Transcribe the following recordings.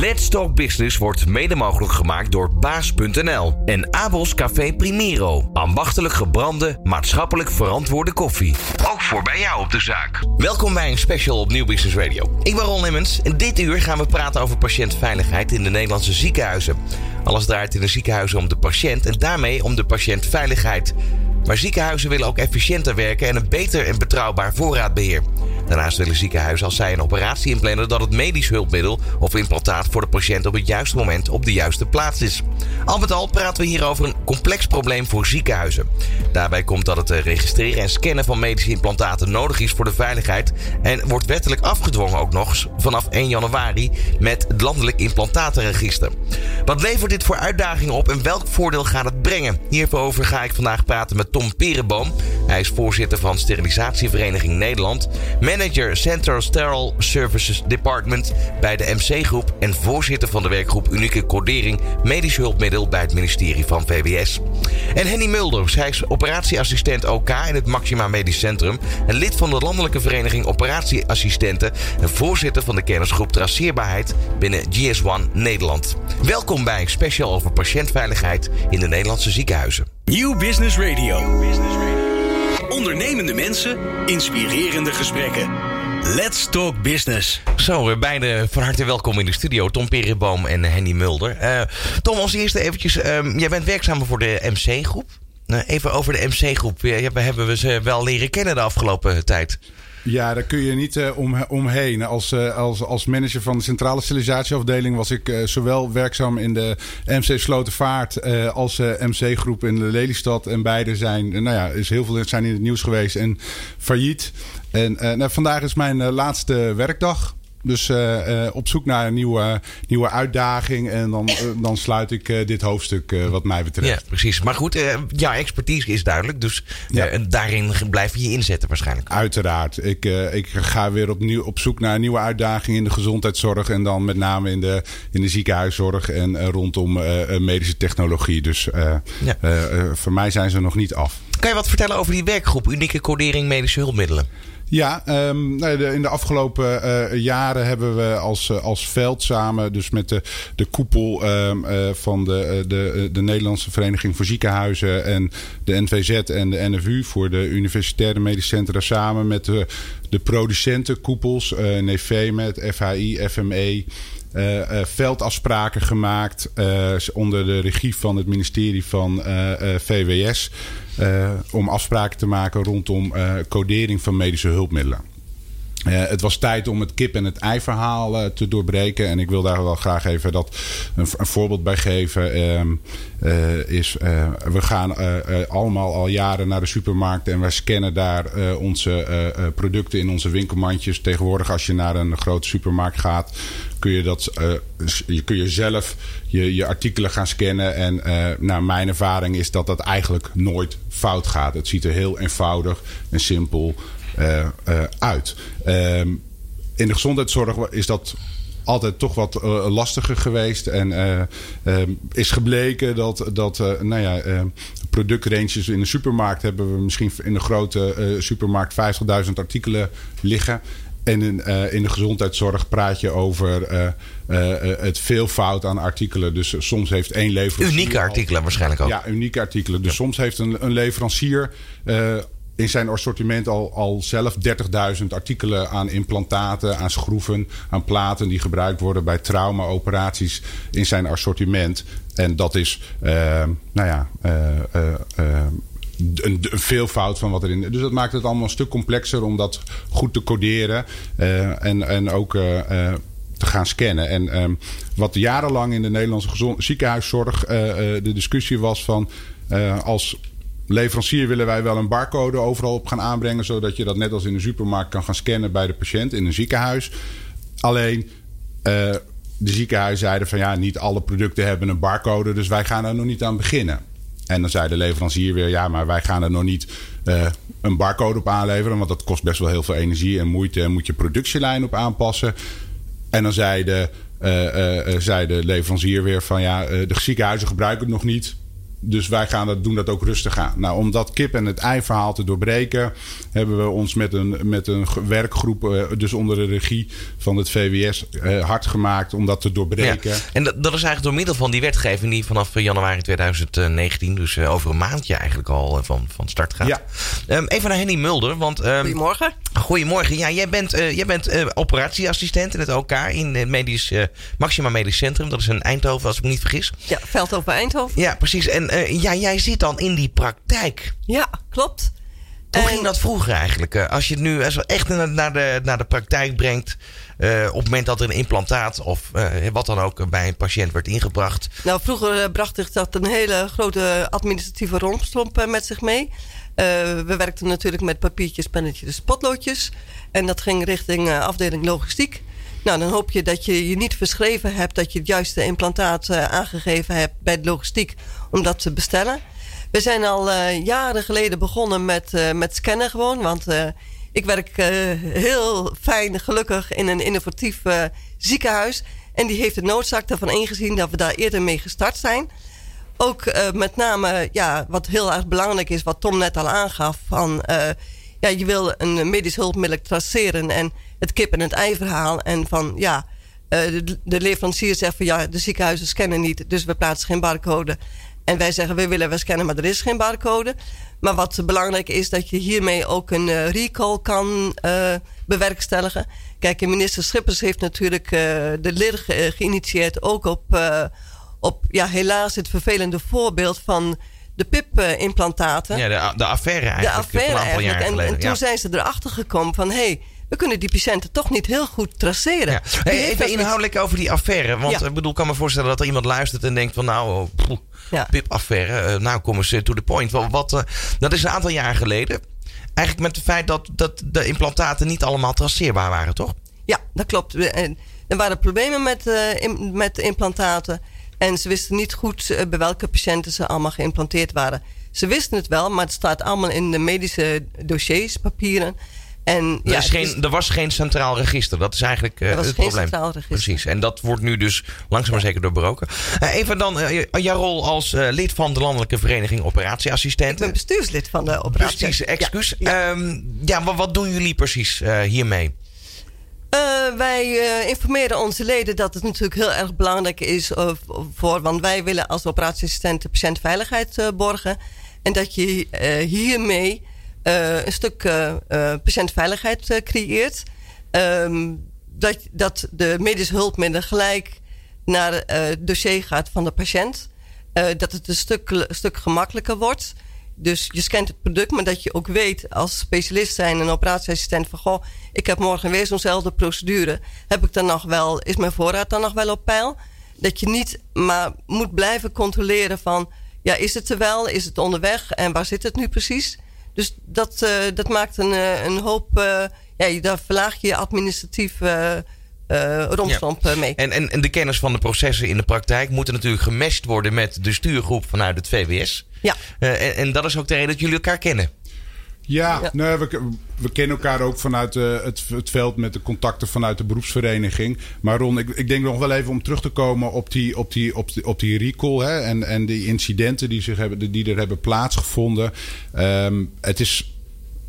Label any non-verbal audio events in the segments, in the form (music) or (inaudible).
Let's Talk Business wordt mede mogelijk gemaakt door baas.nl en Abels Café Primero. Ambachtelijk gebrande, maatschappelijk verantwoorde koffie. Ook voor bij jou op de zaak. Welkom bij een special op Nieuw Business Radio. Ik ben Ron Lemmens en dit uur gaan we praten over patiëntveiligheid in de Nederlandse ziekenhuizen. Alles draait in de ziekenhuizen om de patiënt en daarmee om de patiëntveiligheid. Maar ziekenhuizen willen ook efficiënter werken en een beter en betrouwbaar voorraadbeheer. Daarnaast willen ziekenhuizen als zij een operatie inplannen dat het medisch hulpmiddel of implantaat voor de patiënt op het juiste moment op de juiste plaats is. Al met al praten we hier over een complex probleem voor ziekenhuizen. Daarbij komt dat het registreren en scannen van medische implantaten nodig is voor de veiligheid en wordt wettelijk afgedwongen ook nog vanaf 1 januari met het landelijk implantatenregister. Wat levert dit voor uitdagingen op en welk voordeel gaat het brengen? Hierover ga ik vandaag praten met Tom Perenboom. Hij is voorzitter van Sterilisatievereniging Nederland, manager Central Sterile Services Department bij de MC Groep en voorzitter van de werkgroep Unieke Codering Medische Hulpmiddel bij het ministerie van VWS. En Henny Mulders, hij is operatieassistent OK in het Maxima Medisch Centrum en lid van de Landelijke Vereniging Operatieassistenten en voorzitter van de kennisgroep Traceerbaarheid binnen GS1 Nederland. Welkom bij special over patiëntveiligheid in de Nederlandse ziekenhuizen. Nieuw Business Radio. Ondernemende mensen, inspirerende gesprekken. Let's Talk Business. Zo, beide van harte welkom in de studio. Tom Perenboom en Henny Mulder. Uh, Tom, als eerste eventjes. Uh, jij bent werkzaam voor de MC-groep. Uh, even over de MC-groep. We hebben we ze wel leren kennen de afgelopen tijd. Ja, daar kun je niet uh, om, omheen. Als, uh, als, als manager van de centrale sterilisatieafdeling was ik uh, zowel werkzaam in de MC Slotenvaart als MC-groep in de Lelystad. En beide zijn, nou ja, is heel veel zijn in het nieuws geweest en failliet. En nou, vandaag is mijn laatste werkdag. Dus uh, uh, op zoek naar een nieuwe, nieuwe uitdaging. En dan, uh, dan sluit ik dit hoofdstuk wat mij betreft. Ja, precies. Maar goed, jouw expertise is duidelijk. Dus ja. daarin blijf je je inzetten waarschijnlijk. Uiteraard. Ik, ik ga weer opnieuw op zoek naar een nieuwe uitdaging in de gezondheidszorg. En dan met name in de, in de ziekenhuiszorg en rondom medische technologie. Dus ja. voor mij zijn ze nog niet af. Kan je wat vertellen over die werkgroep Unieke Codering Medische Hulpmiddelen? Ja, um, in de afgelopen uh, jaren hebben we als, uh, als veld samen, dus met de, de koepel um, uh, van de, de, de Nederlandse Vereniging voor Ziekenhuizen en de NVZ en de NFU voor de Universitaire Medisch Centra samen met de, de producentenkoepels, uh, NEVMED, FHI, FME. Uh, uh, veldafspraken gemaakt uh, onder de regie van het ministerie van VWS. om afspraken te maken rondom codering van medische hulpmiddelen. Uh, het was tijd om het kip- en het ei-verhaal uh, te doorbreken. En ik wil daar wel graag even dat een, voorbeeld bij geven. Uh, is, we gaan allemaal al jaren naar de supermarkt en wij scannen daar onze producten in onze winkelmandjes. Tegenwoordig, als je naar een grote supermarkt gaat, kun je, dat, je, kun je zelf je, je artikelen gaan scannen. En naar mijn ervaring is dat dat eigenlijk nooit fout gaat. Het ziet er heel eenvoudig en simpel uh, uit. Ehm, in de gezondheidszorg is dat altijd toch wat uh, lastiger geweest. En ehm, is gebleken dat, dat nou ja, productranges in de supermarkt hebben we misschien in de grote supermarkt 50.000 artikelen liggen. En in, in de gezondheidszorg praat je over het veelvoud aan artikelen. Dus soms heeft één leverancier. Unieke artikelen waarschijnlijk ook. Ja, unieke artikelen. Dus ja. soms heeft een, een leverancier in zijn assortiment al, al zelf 30.000 artikelen aan implantaten, aan schroeven, aan platen die gebruikt worden bij traumaoperaties in zijn assortiment. En dat is, uh, nou ja, uh, uh, een, een veelvoud van wat erin. Dus dat maakt het allemaal een stuk complexer om dat goed te coderen en, en ook te gaan scannen. En um, wat jarenlang in de Nederlandse ziekenhuiszorg de discussie was van als leverancier willen wij wel een barcode overal op gaan aanbrengen. Zodat je dat net als in de supermarkt kan gaan scannen bij de patiënt in een ziekenhuis. Alleen uh, de ziekenhuizen zeiden van ja, niet alle producten hebben een barcode. Dus wij gaan er nog niet aan beginnen. En dan zei de leverancier weer ja, maar wij gaan er nog niet uh, een barcode op aanleveren. Want dat kost best wel heel veel energie en moeite. En moet je productielijn op aanpassen. En dan zei de, uh, zei de leverancier weer van ja, de ziekenhuizen gebruiken het nog niet dus wij gaan dat, doen dat ook rustig aan. Nou, om dat kip- en het ei-verhaal te doorbreken, hebben we ons met een, met een werkgroep, uh, dus onder de regie van het VWS, uh, hard gemaakt om dat te doorbreken. Ja. En dat, dat, is eigenlijk door middel van die wetgeving die vanaf januari 2019, dus over een maandje eigenlijk al van, van start gaat. Ja. Um, even naar Henny Mulder, want. Um, goedemorgen. Goedemorgen. Ja, jij bent, jij bent operatieassistent in het OK in het medisch, Maxima Medisch Centrum. Dat is in Eindhoven, als ik me niet vergis. Ja, Veldhoven Eindhoven. Ja, precies. En uh, ja, jij zit dan in die praktijk. Ja, klopt. Hoe en... ging dat vroeger eigenlijk? Uh, als je het nu echt naar de, naar de praktijk brengt. Uh, op het moment dat er een implantaat of wat dan ook bij een patiënt werd ingebracht. Nou, vroeger bracht dat een hele grote administratieve rompslomp met zich mee. we werkten natuurlijk met papiertjes, pennetjes, potloodjes. En dat ging richting afdeling logistiek. Nou, dan hoop je dat je je niet verschreven hebt, dat je het juiste implantaat uh, aangegeven hebt bij de logistiek om dat te bestellen. We zijn al uh, jaren geleden begonnen met, uh, met scannen gewoon, want ik werk heel fijn, gelukkig in een innovatief ziekenhuis. En die heeft de noodzaak daarvan ingezien dat we daar eerder mee gestart zijn. Ook met name, ja, wat heel erg belangrijk is, wat Tom net al aangaf, van ja, je wil een medisch hulpmiddel traceren en het kip- en het ei-verhaal. En van ja, uh, de, de, leverancier zegt van ja, de ziekenhuizen scannen niet, dus we plaatsen geen barcode. En wij zeggen we willen wel scannen, maar er is geen barcode. Maar wat belangrijk is, dat je hiermee ook een uh, recall kan uh, bewerkstelligen. Kijk, minister Schippers heeft natuurlijk de LIR geïnitieerd ook op, op ja, helaas het vervelende voorbeeld van de PIP-implantaten. Ja, de, de affaire eigenlijk. De affaire eigenlijk. En, en, toen zijn ze erachter gekomen van... hé, hey, we kunnen die patiënten toch niet heel goed traceren. Ja. Hey, even inhoudelijk over die affaire. Want ik bedoel, kan me voorstellen dat er iemand luistert en denkt van... nou, oh, ja. PIP-affaire, uh, nou kom eens to the point. Wat, wat uh, dat is een aantal jaar geleden. Eigenlijk met het feit dat, dat de implantaten niet allemaal traceerbaar waren, toch? Ja, dat klopt. Er waren problemen met, uh, in, met implantaten... En ze wisten niet goed eh, bij welke patiënten ze allemaal geïmplanteerd waren. Ze wisten het wel, maar het staat allemaal in de medische dossiers, papieren. En, er, ja, is geen, er was geen centraal register. Dat is eigenlijk uh, was het geen probleem. Centraal register. Precies. En dat wordt nu dus langzaam maar zeker doorbroken. Uh, even dan uh, jouw rol als lid van de Landelijke Vereniging Operatieassistenten. Ik ben bestuurslid van de operatie. Precies, excuus. Ja, ja. Um, ja wat, wat, doen jullie precies hiermee? Uh, wij uh, informeren onze leden dat het natuurlijk heel erg belangrijk is uh, voor, want wij willen als operatieassistent de patiëntveiligheid borgen. En dat je hiermee een stuk patiëntveiligheid creëert. Um, dat, dat de medische hulpmiddel gelijk naar het dossier gaat van de patiënt. dat het een stuk, stuk gemakkelijker wordt. Dus je scant het product, maar dat je ook weet als specialist zijn en operatieassistent van goh, ik heb morgen weer zo'nzelfde procedure. Heb ik dan nog wel, is mijn voorraad dan nog wel op peil? Dat je niet maar moet blijven controleren van ja, is het er wel? Is het onderweg? En waar zit het nu precies? Dus dat, uh, dat maakt een, uh, een hoop, uh, ja, daar verlaag je administratief uh, ja. mee. En, en, en de kennis van de processen in de praktijk moeten natuurlijk gemest worden met de stuurgroep vanuit het VWS. Ja. Uh, en, en, dat is ook de reden dat jullie elkaar kennen. Ja, ja. Nee, we, we, kennen elkaar ook vanuit uh, het, het, veld met de contacten vanuit de beroepsvereniging. Maar Ron, ik, ik, denk nog wel even om terug te komen op die, op die, op die, op die recall hè, en, en die incidenten die, zich hebben, die er hebben plaatsgevonden. Um, het is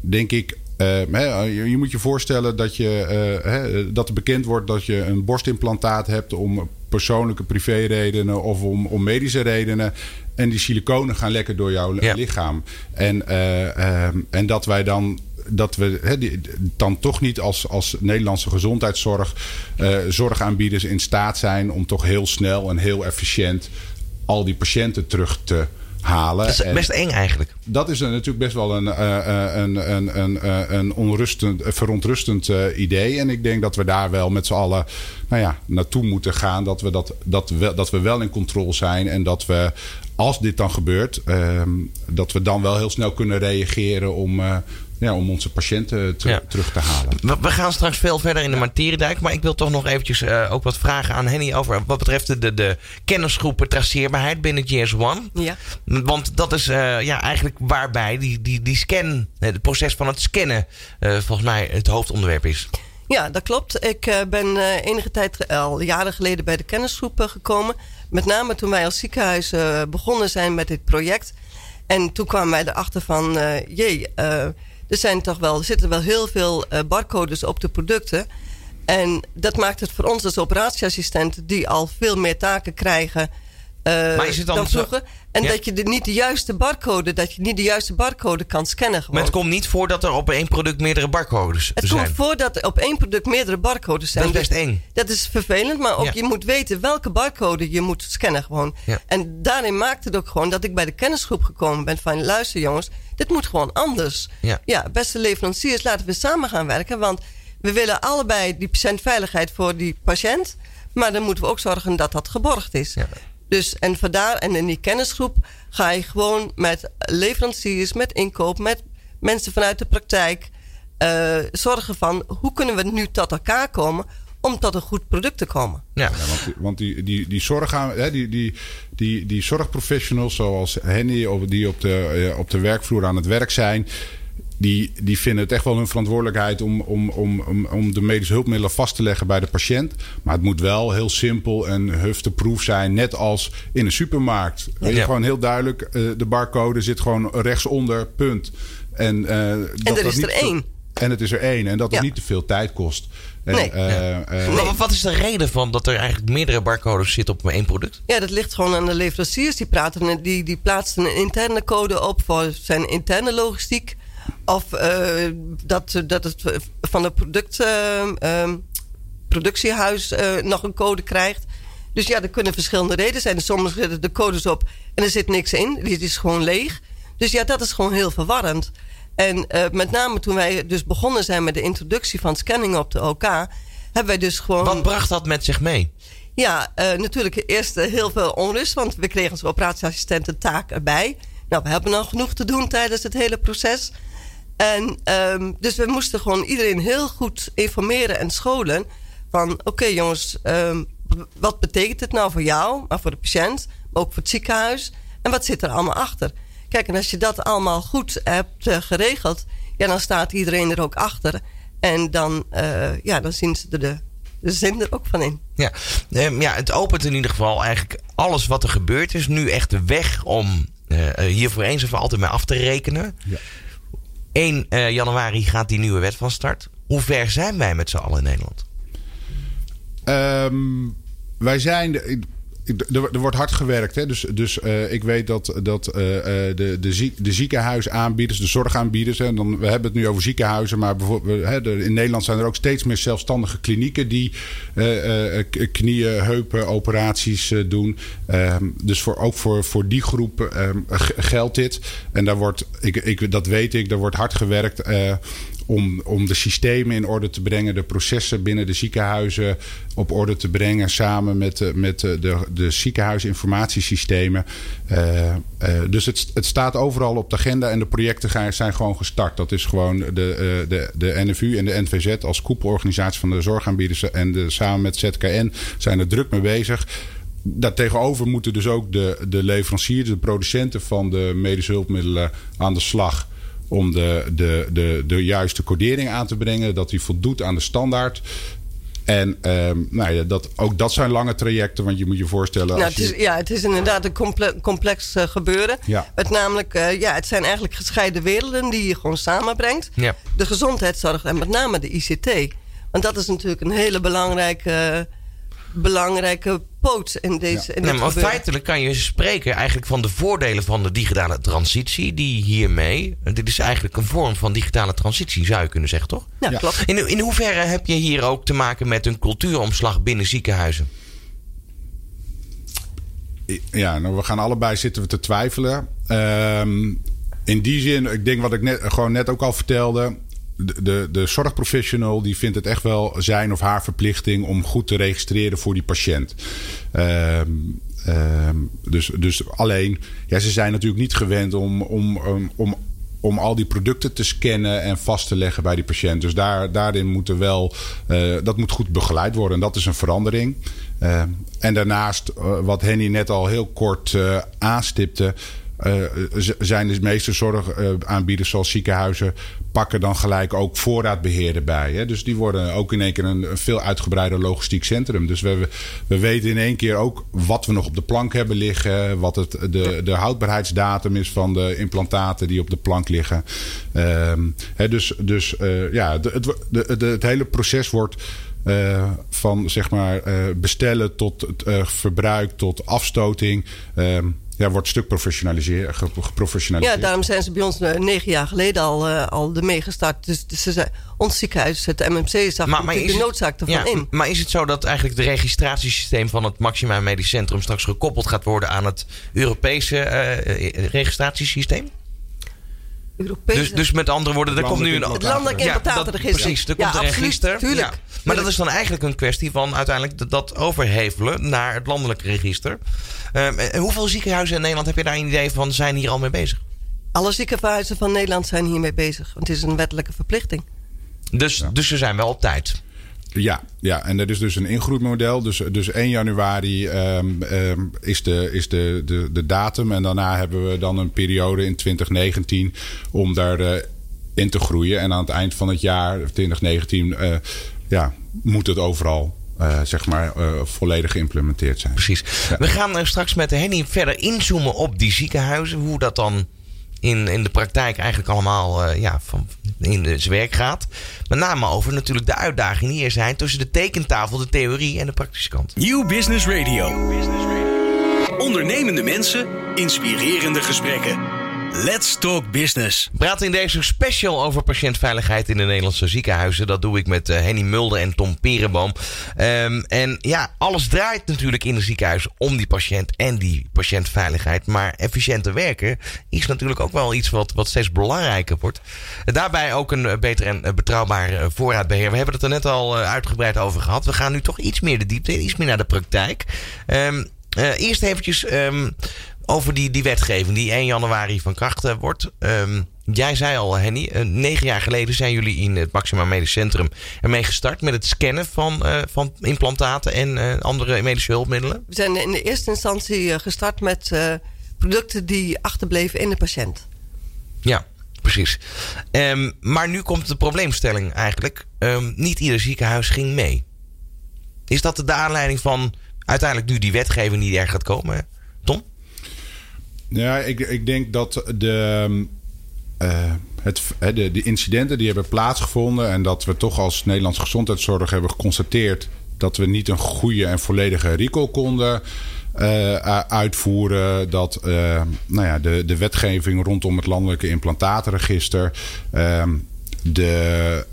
denk ik je, je, moet je voorstellen dat, je, uh, dat er bekend wordt dat je een borstimplantaat hebt om persoonlijke privéredenen of om, om medische redenen. En die siliconen gaan lekker door jouw ja. lichaam. En, uh, en dat wij dan dat we he, die, dan toch niet als, als Nederlandse gezondheidszorg zorgaanbieders in staat zijn om toch heel snel en heel efficiënt al die patiënten terug te halen. Dat is best eng eigenlijk. Dat is natuurlijk best wel een, uh, een, een, een, een onrustend, verontrustend idee. En ik denk dat we daar wel met z'n allen nou ja, naartoe moeten gaan. Dat we, dat, dat, we, dat we wel in controle zijn. En dat we, als dit dan gebeurt, uh, dat we dan wel heel snel kunnen reageren om ja, om onze patiënten te, ja. terug te halen. We, we, gaan straks veel verder in de materiedijk. Maar ik wil toch nog eventjes uh, ook wat vragen aan Henny over wat betreft de, de kennisgroepen traceerbaarheid binnen GS One. Ja. Want dat is uh, ja, eigenlijk waarbij die, die, die scan, het proces van het scannen, uh, volgens mij het hoofdonderwerp is. Ja, dat klopt. Ik ben enige tijd, al jaren geleden, bij de kennisgroep gekomen. Met name toen wij als ziekenhuis begonnen zijn met dit project. En toen kwamen wij erachter van, jee, er, zijn toch wel, er zitten wel heel veel barcodes op de producten. En dat maakt het voor ons als operatieassistenten, die al veel meer taken krijgen maar is het dan, dan vroeger. En dat je de, niet de juiste barcode, dat je niet de juiste barcode kan scannen. Gewoon. Maar het komt niet voor dat er op één product meerdere barcodes het zijn. Het komt voor dat er op één product meerdere barcodes zijn. Dat is best eng. Dat is vervelend, maar ook je moet weten welke barcode je moet scannen gewoon. Ja. En daarin maakt het ook gewoon dat ik bij de kennisgroep gekomen ben van luister jongens, dit moet gewoon anders. Ja, ja beste leveranciers, laten we samen gaan werken, want we willen allebei die patiëntveiligheid voor die patiënt. Maar dan moeten we ook zorgen dat dat geborgd is. Ja. Dus en vandaar, en in die kennisgroep ga je gewoon met leveranciers, met inkoop, met mensen vanuit de praktijk uh, zorgen van hoe kunnen we nu tot elkaar komen om tot een goed product te komen. Ja, want, want, die, die, die, zorg, hè, die, die, die, die zorgprofessionals zoals Henny, die op de, eh, op de werkvloer aan het werk zijn die, die vinden het echt wel hun verantwoordelijkheid om, om, om, om, om de medische hulpmiddelen vast te leggen bij de patiënt. Maar het moet wel heel simpel en hufteproof zijn, net als in een supermarkt. Weet je, gewoon heel duidelijk, uh, de barcode zit gewoon rechtsonder, punt. En, uh, en dat er is er één. En het is er één. En dat het niet te veel tijd kost. Nee. Uh, maar wat is de reden van dat er eigenlijk meerdere barcodes zitten op één product? Ja, dat ligt gewoon aan de leveranciers. Die, praten, die, die plaatsen een interne code op voor zijn interne logistiek. Of uh, dat, dat het van het product, uh, productiehuis uh, nog een code krijgt. Dus ja, er kunnen verschillende redenen zijn. Soms zitten de codes op en er zit niks in. Die is gewoon leeg. Dus ja, dat is gewoon heel verwarrend. En met name toen wij dus begonnen zijn met de introductie van scanning op de OK... hebben wij dus gewoon... Wat bracht dat met zich mee? Ja, natuurlijk eerst heel veel onrust. Want we kregen als operatieassistent taak erbij. Nou, we hebben nog genoeg te doen tijdens het hele proces... En um, dus we moesten gewoon iedereen heel goed informeren en scholen. Van oké jongens, um, wat betekent het nou voor jou, maar voor de patiënt, maar ook voor het ziekenhuis? En wat zit er allemaal achter? Kijk, en als je dat allemaal goed hebt uh, geregeld, ja, dan staat iedereen er ook achter. En dan, uh, ja, dan zien ze er de, de zin er ook van in. Ja. Um, ja, het opent in ieder geval eigenlijk alles wat er gebeurd is. Nu echt de weg om uh, hier voor eens of altijd mee af te rekenen. Ja. 1 uh, januari gaat die nieuwe wet van start. Hoe ver zijn wij met z'n allen in Nederland? Um, wij zijn. Er, er wordt hard gewerkt. Hè? Dus, dus uh, ik weet dat, dat uh, de, de, ziek, de ziekenhuisaanbieders, de zorgaanbieders. Hè, dan, we hebben het nu over ziekenhuizen. Maar bijvoorbeeld, hè, in Nederland zijn er ook steeds meer zelfstandige klinieken die knieën, heupen, operaties doen. Um, dus voor, ook voor, voor die groep um, geldt dit. En daar wordt, ik, ik, dat weet ik, daar wordt hard gewerkt om, om de systemen in orde te brengen, de processen binnen de ziekenhuizen op orde te brengen, samen met, de, met de, de, de ziekenhuisinformatiesystemen. Uh, dus het, het staat overal op de agenda en de projecten zijn gewoon gestart. Dat is gewoon de, uh, de, de NFU en de NVZ als koepelorganisatie van de zorgaanbieders en de, samen met ZKN zijn er druk mee bezig. Daartegenover moeten dus ook de, de leveranciers, de producenten van de medische hulpmiddelen aan de slag om de, de, de, de juiste codering aan te brengen. Dat die voldoet aan de standaard. En um, nou ja, dat, ook dat zijn lange trajecten, want je moet je voorstellen. Nou, het is, ja, het is inderdaad een complex, complex uh, gebeuren. Ja. Het, namelijk, uh, ja, het zijn eigenlijk gescheiden werelden die je gewoon samenbrengt. Ja. De gezondheidszorg en met name de ICT. Want dat is natuurlijk een hele belangrijke belangrijke poot in deze. In nee, maar feitelijk kan je spreken eigenlijk van de voordelen van de digitale transitie. Die hiermee. Dit is eigenlijk een vorm van digitale transitie, zou je kunnen zeggen, toch? Ja, klopt. In, in hoeverre heb je hier ook te maken met een cultuuromslag binnen ziekenhuizen? Ja, nou, we gaan allebei zitten we te twijfelen. Um, in die zin, ik denk wat ik net, gewoon net ook al vertelde de, de, zorgprofessional die vindt het echt wel zijn of haar verplichting om goed te registreren voor die patiënt. Um, um, dus, dus alleen, ja, ze zijn natuurlijk niet gewend om, om, om, om, al die producten te scannen en vast te leggen bij die patiënt. Dus daar, daarin moet er wel, uh, dat moet goed begeleid worden. En dat is een verandering. Uh, en daarnaast, uh, wat Henny net al heel kort aanstipte zijn de meeste zorgaanbieders zoals ziekenhuizen pakken dan gelijk ook voorraadbeheer erbij. Hè? Dus die worden ook in één keer een, veel uitgebreider logistiek centrum. Dus we, we weten in één keer ook wat we nog op de plank hebben liggen. Wat het, de, de houdbaarheidsdatum is van de implantaten die op de plank liggen. Ehm, hè, dus dus ja, het, het, het hele proces wordt uh, van zeg maar uh, bestellen tot het uh, verbruik tot afstoting. Uh, ja, wordt een stuk geprofessionaliseerd. Ja, daarom zijn ze bij ons negen jaar geleden al, al ermee gestart. Dus, dus ze zijn, ons ziekenhuis, het MMC, zag maar, maar de noodzaak ervan ja, in. Maar is het zo dat eigenlijk het registratiesysteem van het Maxima Medisch Centrum straks gekoppeld gaat worden aan het Europese registratiesysteem? Dus, dus met andere woorden, er komt nu een... Het landelijk implantatenregister. precies, er komt een register. Ja. Maar dat is dan eigenlijk een kwestie van uiteindelijk dat overhevelen naar het landelijk register. Uh, hoeveel ziekenhuizen in Nederland heb je daar een idee van zijn hier al mee bezig? Alle ziekenhuizen van Nederland zijn hiermee bezig. Want het is een wettelijke verplichting. Dus, dus ze zijn wel op tijd. Ja, ja, en dat is dus een ingroeimodel. Dus, dus 1 januari um, um, is, de, is de, de, de datum. En daarna hebben we dan een periode in 2019 om daar uh, in te groeien. En aan het eind van het jaar, 2019, uh, eh, ja, moet het overal uh, zeg maar, uh, volledig geïmplementeerd zijn. Precies. Ja. We gaan straks met Henny verder inzoomen op die ziekenhuizen. Hoe dat dan in, in de praktijk eigenlijk allemaal uh, ja, van, in zijn werk gaat. Met name over natuurlijk de uitdagingen die er zijn tussen de tekentafel, de theorie en de praktische kant. New Business Radio. New Business Radio. Ondernemende mensen, inspirerende gesprekken. Let's Talk Business. praat in deze special over patiëntveiligheid in de Nederlandse ziekenhuizen. Dat doe ik met uh, Henny Mulder en Tom Perenboom. Um, en ja, alles draait natuurlijk in een ziekenhuis om die patiënt en die patiëntveiligheid. Maar efficiënter werken is natuurlijk ook wel iets wat, wat steeds belangrijker wordt. Daarbij ook een eh, beter en eh, betrouwbaar voorraadbeheer. We hebben het er net al uitgebreid over gehad. We gaan nu toch iets meer de diepte, iets meer naar de praktijk. Uh, eerst eventjes um, over die, die wetgeving die 1 januari van kracht eh, wordt. Um, jij zei al, Henny, uh, negen jaar geleden zijn jullie in het Maxima Medisch Centrum ermee gestart met het scannen van, uh, van implantaten en uh, andere medische hulpmiddelen. We zijn in de eerste instantie gestart met producten die achterbleven in de patiënt. Ja, precies. Um, maar nu komt de probleemstelling eigenlijk. Um, niet ieder ziekenhuis ging mee. Is dat de aanleiding van uiteindelijk nu die wetgeving die er gaat komen, Tom? Ja, ik, ik denk dat de, uh, het, de, de incidenten die hebben plaatsgevonden... en dat we toch als Nederlandse gezondheidszorg hebben geconstateerd... dat we niet een goede en volledige recall konden... Uh, uitvoeren. Dat nou ja, de, de wetgeving rondom het landelijke implantatenregister. Uh, de,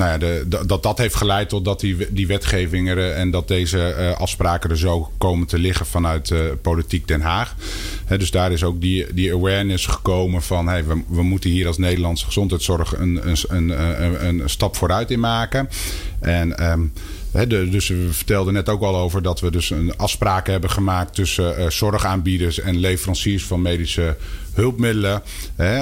nou ja, dat dat heeft geleid tot dat die, die wetgeving er, en dat deze uh, afspraken er zo komen te liggen vanuit uh, politiek Den Haag. Dus daar is ook die, die awareness gekomen van hey, we, we moeten hier als Nederlandse gezondheidszorg een, een, een, een, stap vooruit in maken. En um, dus we vertelden net ook al over dat we dus een afspraken hebben gemaakt tussen uh, zorgaanbieders en leveranciers van medische hulpmiddelen.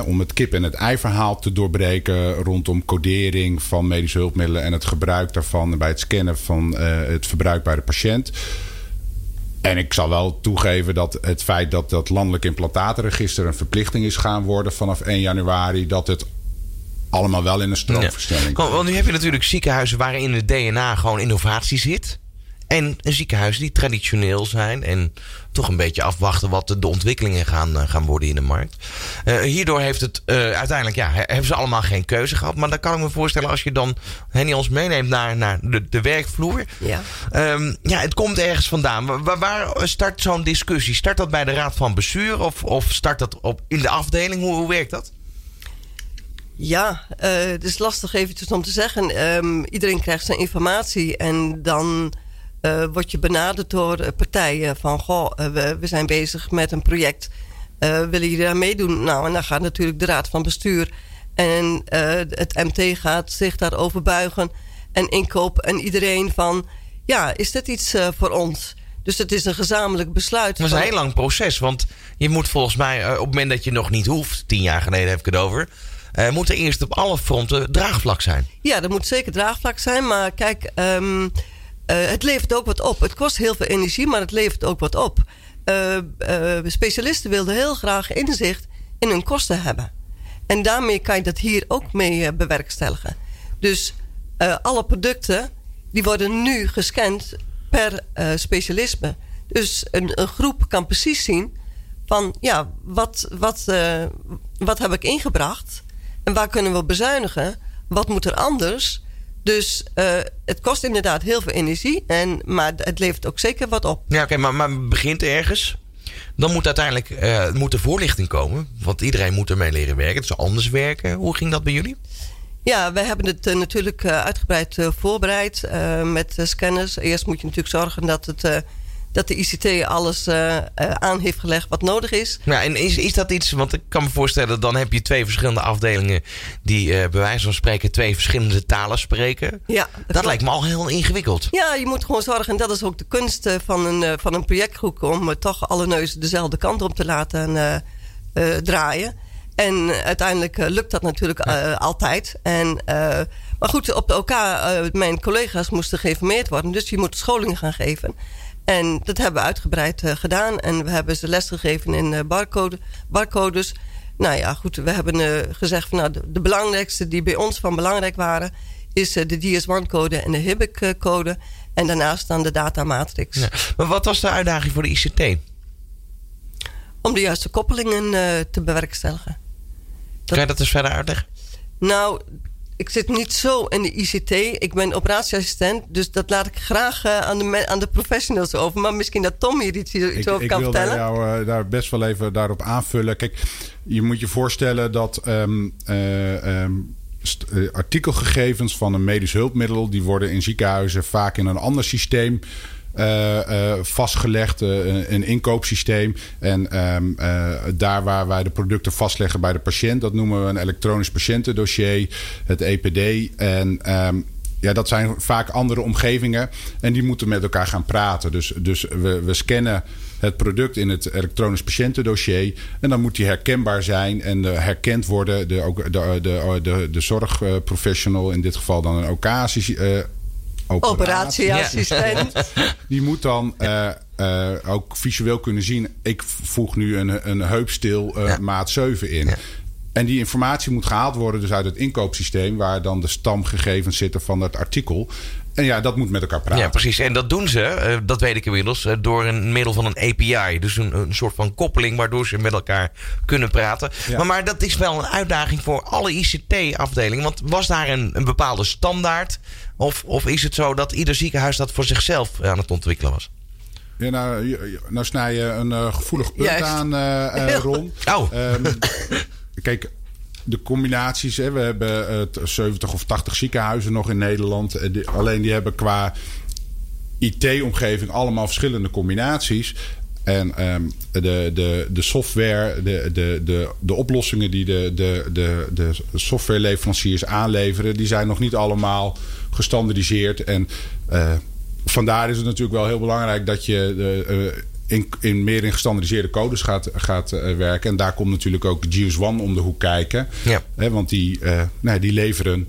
Om het kip- en het ei-verhaal te doorbreken rondom codering van medische hulpmiddelen en het gebruik daarvan bij het scannen van uh, het verbruik bij de patiënt. En ik zal wel toegeven dat het feit dat dat landelijk implantatenregister een verplichting is gaan worden vanaf 1 januari, dat het allemaal wel in een stroomverstelling. Ja. Want nu heb je natuurlijk ziekenhuizen waarin het DNA gewoon innovatie zit. En ziekenhuizen die traditioneel zijn en toch een beetje afwachten wat de, ontwikkelingen gaan, eh, gaan worden in de markt. Uh, hierdoor heeft het uh, uiteindelijk, ja, hebben ze allemaal geen keuze gehad. Maar dan kan ik me voorstellen als je dan Henny ons meeneemt naar, naar de, de werkvloer. Ja. Um, ja, het komt ergens vandaan. Waar, waar start zo'n discussie? Start dat bij de raad van bestuur of, of start dat op, in de afdeling? Hoe, hoe werkt dat? Ja, uh, het is lastig eventjes om te zeggen. Um, iedereen krijgt zijn informatie en dan uh, word je benaderd door partijen van... goh, uh, we, we, zijn bezig met een project, willen jullie daar meedoen? Nou, en dan gaat natuurlijk de raad van bestuur en het MT gaat zich daarover buigen... en inkoop en iedereen van, ja, is dit iets voor ons... Dus het is een gezamenlijk besluit. Het is een heel lang proces. Want je moet volgens mij, op het moment dat je nog niet hoeft, tien jaar geleden heb ik het over uh, moet er eerst op alle fronten draagvlak zijn. Ja, er moet zeker draagvlak zijn. Maar kijk, um, uh, het levert ook wat op. Het kost heel veel energie, maar het levert ook wat op. specialisten wilden heel graag inzicht in hun kosten hebben. En daarmee kan je dat hier ook mee bewerkstelligen. Dus alle producten die worden nu gescand per specialisme. Dus een, een, groep kan precies zien van ja, wat, wat, wat heb ik ingebracht en waar kunnen we bezuinigen? Wat moet er anders? Dus uh, het kost inderdaad heel veel energie. En, maar het levert ook zeker wat op. Ja, oké, maar, maar begint ergens. Dan moet uiteindelijk uh, moet er voorlichting komen. Want iedereen moet ermee leren werken. Het is anders werken. Hoe ging dat bij jullie? Ja, wij hebben het uh, natuurlijk uitgebreid voorbereid met scanners. Eerst moet je natuurlijk zorgen dat het dat de ICT alles uh, aan heeft gelegd wat nodig is. Ja, en is, is dat iets, want ik kan me voorstellen, dan heb je twee verschillende afdelingen die uh, bij wijze van spreken twee verschillende talen spreken. Ja, dat, lijkt me al heel ingewikkeld. Ja, je moet gewoon zorgen, en dat is ook de kunst van een, van een projectgroep, om toch alle neuzen dezelfde kant op te laten draaien. En uiteindelijk lukt dat natuurlijk altijd. En, maar goed, op elkaar, mijn collega's moesten geïnformeerd worden. Dus je moet scholing gaan geven. En dat hebben we uitgebreid uh, gedaan. En we hebben ze lesgegeven in uh, barcode, barcodes. Nou ja, goed, we hebben uh, gezegd van nou, de, de, belangrijkste die bij ons van belangrijk waren, is de DS1-code en de HIBIC-code. En daarnaast dan de datamatrix. Ja. Maar wat was de uitdaging voor de ICT? Om de juiste koppelingen te bewerkstelligen. Dat... Kan je dat eens verder uitleggen? Nou, ik zit niet zo in de ICT. Ik ben operatieassistent. Dus dat laat ik graag uh, aan, de, aan de professionals over. Maar misschien dat Tom hier iets, iets ik, over kan vertellen. Ik wil jou uh, daar best wel even daarop aanvullen. Kijk, je moet je voorstellen dat... Um, uh, um, artikelgegevens van een medisch hulpmiddel... die worden in ziekenhuizen vaak in een ander systeem vastgelegd, uh, een inkoopsysteem. En ehm, daar waar wij de producten vastleggen bij de patiënt, dat noemen we een elektronisch patiëntendossier, het EPD. En ehm, ja, dat zijn vaak andere omgevingen en die moeten met elkaar gaan praten. Dus, dus we, we scannen het product in het elektronisch patiëntendossier. En dan moet die herkenbaar zijn en herkend worden. De, de, de, de, de zorgprofessional, in dit geval dan een OK operatieassistent. Die moet dan uh, uh, ook visueel kunnen zien. Ik voeg nu een, een heupstil uh, maat 7 in. En die informatie moet gehaald worden dus uit het inkoopsysteem... waar dan de stamgegevens zitten van het artikel. En ja, dat moet met elkaar praten. Ja, precies. En dat doen ze, dat weet ik inmiddels, door een middel van een API. Dus een, een soort van koppeling waardoor ze met elkaar kunnen praten. Maar, maar dat is wel een uitdaging voor alle ICT-afdelingen. Want was daar een, een bepaalde standaard of, of is het zo dat ieder ziekenhuis dat voor zichzelf aan het ontwikkelen was? Ja, nou, nou snij je een uh, gevoelig punt aan, (laughs) uh, Ron. Oh. Um, (laughs) kijk, de combinaties. Hè, we hebben 70 of 80 ziekenhuizen nog in Nederland. alleen die hebben qua IT-omgeving allemaal verschillende combinaties. En um, de, de, de software, de, de, de, de oplossingen die de, de, de, de softwareleveranciers aanleveren, die zijn nog niet allemaal gestandardiseerd. En uh, vandaar is het natuurlijk wel heel belangrijk dat je in, in, meer in gestandardiseerde codes gaat, gaat uh, werken. En daar komt natuurlijk ook GS One om de hoek kijken. Ja. Hè, want die, nee, die leveren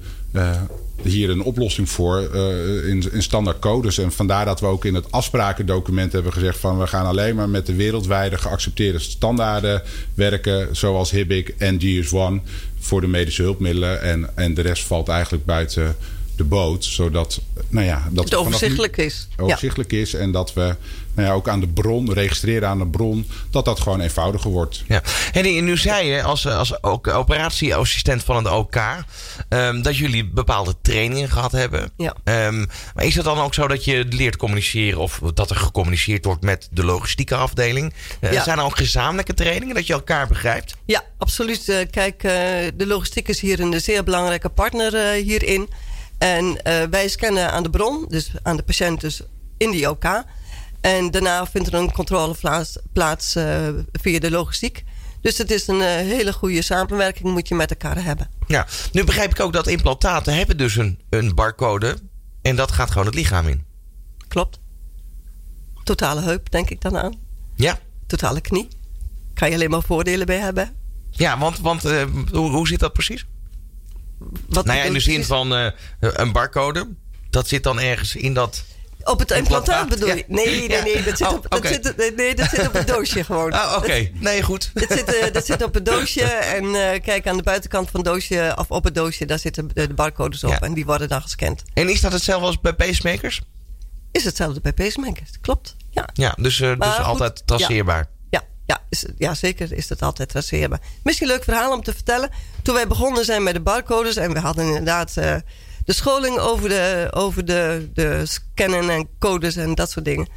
hier een oplossing voor uh, in, in standaard codes. En vandaar dat we ook in het afsprakendocument hebben gezegd van we gaan alleen maar met de wereldwijde geaccepteerde standaarden werken, zoals HIBIC en GS1 voor de medische hulpmiddelen. En, en de rest valt eigenlijk buiten de boot. Zodat nou ja, dat het overzichtelijk is. Overzichtelijk is. En dat we nou ja, ook aan de bron, registreren aan de bron, dat dat gewoon eenvoudiger wordt. Ja. En nu zei je als, als operatieassistent van het OK um, dat jullie bepaalde trainingen gehad hebben. Ja. Um, maar is het dan ook zo dat je leert communiceren of dat er gecommuniceerd wordt met de logistieke afdeling? Uh, ja. Zijn er ook gezamenlijke trainingen dat je elkaar begrijpt? Ja, absoluut. Uh, kijk, uh, de logistiek is hier een zeer belangrijke partner hierin. En uh, wij scannen aan de bron, dus aan de patiënt dus in die OK. En daarna vindt er een controle plaats, plaats uh, via de logistiek. Dus het is een uh, hele goede samenwerking moet je met elkaar hebben. Ja, nu begrijp ik ook dat implantaten hebben dus een, een barcode. En dat gaat gewoon het lichaam in. Klopt. Totale heup, denk ik dan aan. Ja. Totale knie. Kan je alleen maar voordelen bij hebben. Ja, want, want hoe, hoe zit dat precies? Wat nou ja, in de zin van een barcode. Dat zit dan ergens in dat Op het implantaat bedoel je? Nee, nee, nee. Dat zit, Oh, op, dat, zit, nee, dat zit op het doosje gewoon. Ah, oké. Nee, goed. Dat zit, eh, dat zit op het doosje. En eh, kijk, aan de buitenkant van het doosje, of op het doosje, daar zitten de, de barcodes op. Ja. En die worden dan gescand. En is dat hetzelfde als bij pacemakers? Is hetzelfde bij pacemakers. Klopt. Ja. Ja, dus, eh, dus goed, altijd traceerbaar. Ja, ja, is, ja, zeker is dat altijd traceerbaar. Misschien een leuk verhaal om te vertellen. Toen wij begonnen zijn met de barcodes... en we hadden inderdaad de scholing over, de, over de, de scannen en codes en dat soort dingen.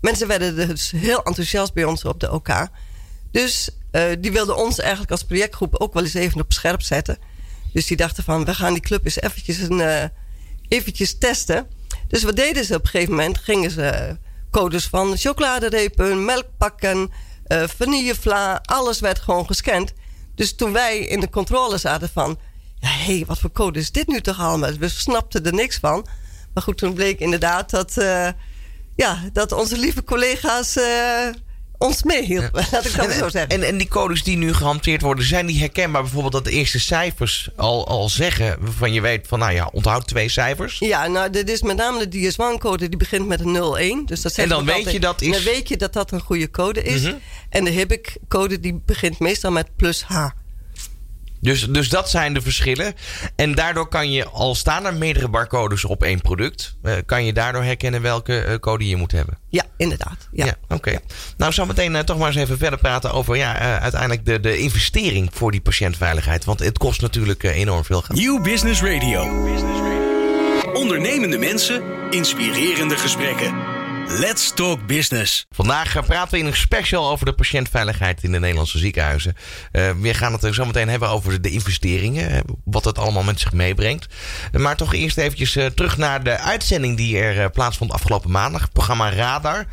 Mensen werden dus heel enthousiast bij ons op de OK. Dus eh, die wilden ons eigenlijk als projectgroep ook wel eens even op scherp zetten. Dus die dachten van, we gaan die club eens eventjes, een, eh, eventjes testen. Dus wat deden ze op een gegeven moment? Gingen ze codes van chocoladerepen, melkpakken, eh vanillevla, alles werd gewoon gescand. Dus toen wij in de controle zaten van, ja, hé, wat voor code is dit nu toch allemaal? We snapten er niks van. Maar goed, toen bleek inderdaad dat, eh, ja, dat onze lieve collega's eh, ons meehielpen. Laat ik dat En, zo zeggen. en, en die codes die nu gehanteerd worden, zijn die herkenbaar? Bijvoorbeeld dat de eerste cijfers al, al zeggen, waarvan je weet van, nou ja, onthoud twee cijfers. Ja, nou, dit is met name de DS1-code, die begint met een 01. Dus dat En dan weet altijd- je dat is- Dan weet je dat dat een goede code is. Mhm. En de HIBIC-code, die begint meestal met plus H. Dus, dus dat zijn de verschillen. En daardoor kan je, al staan er meerdere barcodes op één product, eh, kan je daardoor herkennen welke eh, code je moet hebben. Ja, inderdaad. Ja. oké. Nou, zo meteen eh, toch maar eens even verder praten over ja, uiteindelijk de, de investering voor die patiëntveiligheid. Want het kost natuurlijk enorm veel geld. Nieuw Business Radio. Ondernemende mensen, inspirerende gesprekken. Let's Talk Business. Vandaag eh, praten we in een special over de patiëntveiligheid in de Nederlandse ziekenhuizen. Eh, we gaan het zo meteen hebben over de investeringen, eh, wat het allemaal met zich meebrengt. Maar toch eerst eventjes terug naar de uitzending die er plaatsvond afgelopen maandag. Programma Radar.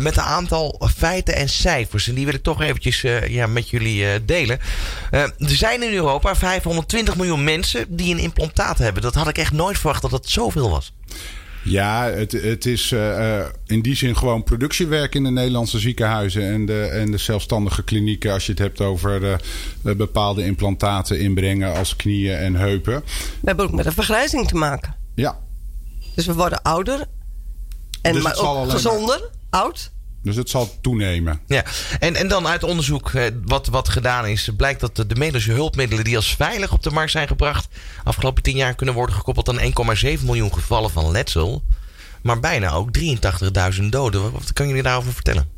met een aantal feiten en cijfers. En die wil ik toch eventjes ja, met jullie delen. Er zijn in Europa 520 miljoen mensen die een implantaat hebben. Dat had ik echt nooit verwacht dat het zoveel was. Ja, het, het is eh, eh, in die zin gewoon productiewerk in de Nederlandse ziekenhuizen en de, en de zelfstandige klinieken. Als je het hebt over eh, bepaalde implantaten inbrengen als knieën en heupen. We hebben ook met een vergrijzing te maken. Ja, Dus we worden ouder. En Dus maar ook maar- gezonder, oud. Dus het zal toenemen. Ja, en, en dan uit onderzoek eh, wat, wat gedaan is, blijkt dat de, de medische hulpmiddelen die als veilig op de markt zijn gebracht, afgelopen 10 jaar kunnen worden gekoppeld aan 1,7 miljoen gevallen van letsel. Maar bijna ook 83.000 doden. Wat, kan jullie daarover vertellen?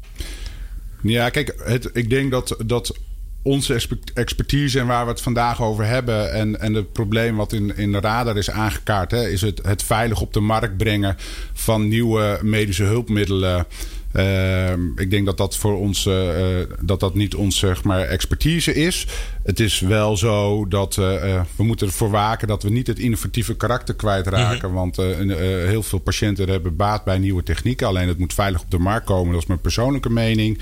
Ja, kijk, het, ik denk dat, dat onze expe- expertise en waar we het vandaag over hebben... en, en het probleem wat in, in de radar is aangekaart... Hè, is het, het veilig op de markt brengen van nieuwe medische hulpmiddelen... Ehm, ik denk dat dat voor ons eh, eh, dat dat niet ons zeg maar, expertise is. Het is wel zo dat eh, we moeten ervoor waken dat we niet het innovatieve karakter kwijtraken. Want een, eh, heel veel patiënten hebben baat bij nieuwe technieken. Alleen het moet veilig op de markt komen. Dat is mijn persoonlijke mening.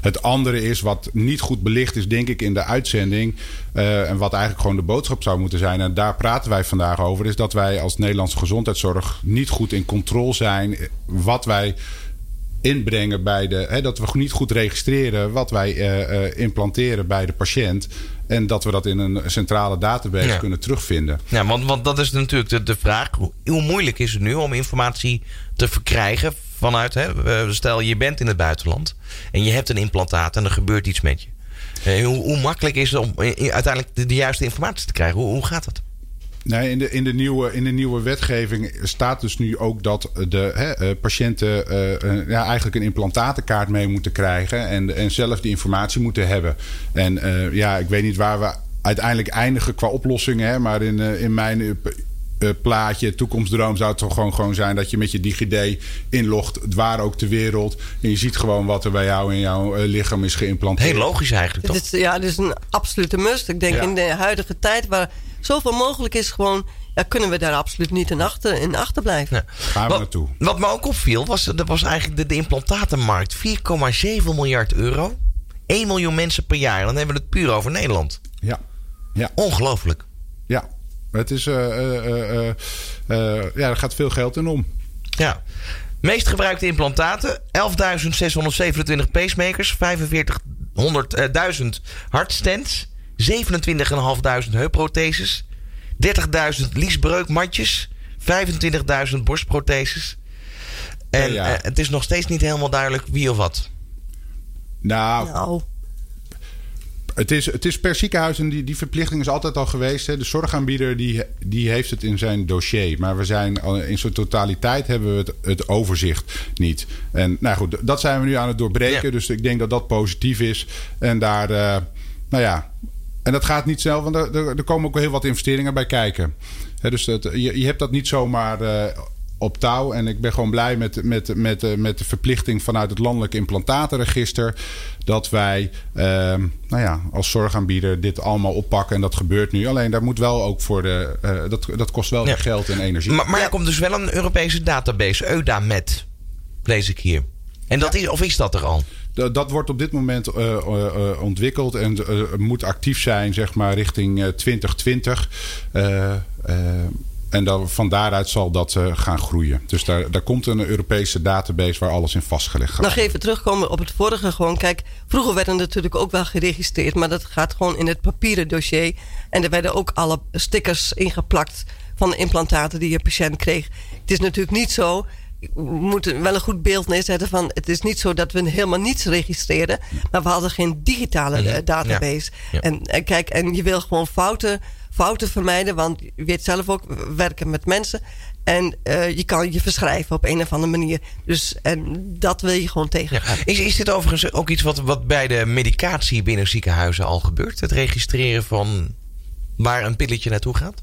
Het andere is wat niet goed belicht is, denk ik, in de uitzending. en wat eigenlijk gewoon de boodschap zou moeten zijn. En daar praten wij vandaag over. Is dat wij als Nederlandse gezondheidszorg niet goed in controle zijn. Wat wij inbrengen bij de. Hè, dat we niet goed registreren wat wij eh, eh, implanteren bij de patiënt. En dat we dat in een centrale database Ja. kunnen terugvinden. Ja, want, want dat is natuurlijk de, de vraag. Hoe, hoe moeilijk is het nu om informatie te verkrijgen vanuit... Hè, stel, je bent in het buitenland en je hebt een implantaat en er gebeurt iets met je. Eh, hoe, hoe makkelijk is het om uiteindelijk de, de juiste informatie te krijgen? Hoe, hoe gaat dat? Nee, in de, in, de nieuwe, in de nieuwe wetgeving staat dus nu ook dat de hè, eh, patiënten eh, eh, ja, eigenlijk een implantatenkaart mee moeten krijgen. En, en zelf die informatie moeten hebben. En ja, ik weet niet waar we uiteindelijk eindigen qua oplossingen. Hè, maar in, in mijn eh, plaatje, toekomstdroom zou het toch gewoon, gewoon zijn dat je met je DigiD inlogt, waar ook ter wereld. En je ziet gewoon wat er bij jou in jouw eh, lichaam is geïmplanteerd. Heel logisch eigenlijk, toch? Dit is, ja, dit is een absolute must. Ik denk Ja. in de huidige tijd waar zoveel mogelijk is, gewoon, ja, kunnen we daar absoluut niet in, achter, in achterblijven. Ja. Gaan we wat, naartoe. Wat me ook opviel, was, dat was eigenlijk de, de implantatenmarkt. 4,7 miljard euro. 1 miljoen mensen per jaar. Dan hebben we het puur over Nederland. Ja, ja. Ongelooflijk. Ja, het is, eh, eh, eh, ja, er gaat veel geld in om. Ja. Meest gebruikte implantaten: 11.627 pacemakers, 45.000 hartstents, 27.500 heupprotheses, 30.000 liesbreukmatjes, 25.000 borstprotheses. En uh, het is nog steeds niet helemaal duidelijk wie of wat. Nou, nou. Het is, het is per ziekenhuis en die, die verplichting is altijd al geweest. Hè. De zorgaanbieder die, die heeft het in zijn dossier. Maar we zijn in zijn totaliteit hebben we het, het overzicht niet. En nou goed, dat zijn we nu aan het doorbreken. Dus ik denk dat dat positief is. En daar, uh, nou ja. En dat gaat niet zelf, want er, er, komen ook heel wat investeringen bij kijken. dus dat, je, je hebt dat niet zomaar. Uh, op touw. En ik ben gewoon blij met, met, met, met de verplichting vanuit het Landelijk Implantatenregister. Dat wij ehm, nou ja, als zorgaanbieder dit allemaal oppakken. En dat gebeurt nu. Alleen daar moet wel ook voor de. Uh, dat, dat kost wel geld en energie. Maar, maar er komt dus wel een Europese database, EUDAMET, lees ik hier. En dat is, of is dat er al? Dat wordt op dit moment uh, uh, ontwikkeld en moet actief zijn, zeg maar, richting 2020. En dan, van daaruit zal dat uh, gaan groeien. Dus daar, daar komt een Europese database waar alles in vastgelegd gaat. Nog even terugkomen op het vorige. Gewoon, kijk, vroeger werden natuurlijk ook wel geregistreerd. Maar dat gaat gewoon in het papieren dossier. En er werden ook alle stickers ingeplakt van de implantaten die je patiënt kreeg. Het is natuurlijk niet zo moeten wel een goed beeld neerzetten van... het is niet zo dat we helemaal niets registreren... maar we hadden geen digitale uh, database. En, en, kijk, en je wil gewoon fouten fouten vermijden. Want je weet zelf ook, werken met mensen. En uh, je kan je verschrijven op een of andere manier. Dus en dat wil je gewoon tegen. Ja. Is, is dit overigens ook iets wat, wat bij de medicatie binnen ziekenhuizen al gebeurt? Het registreren van waar een pilletje naartoe gaat?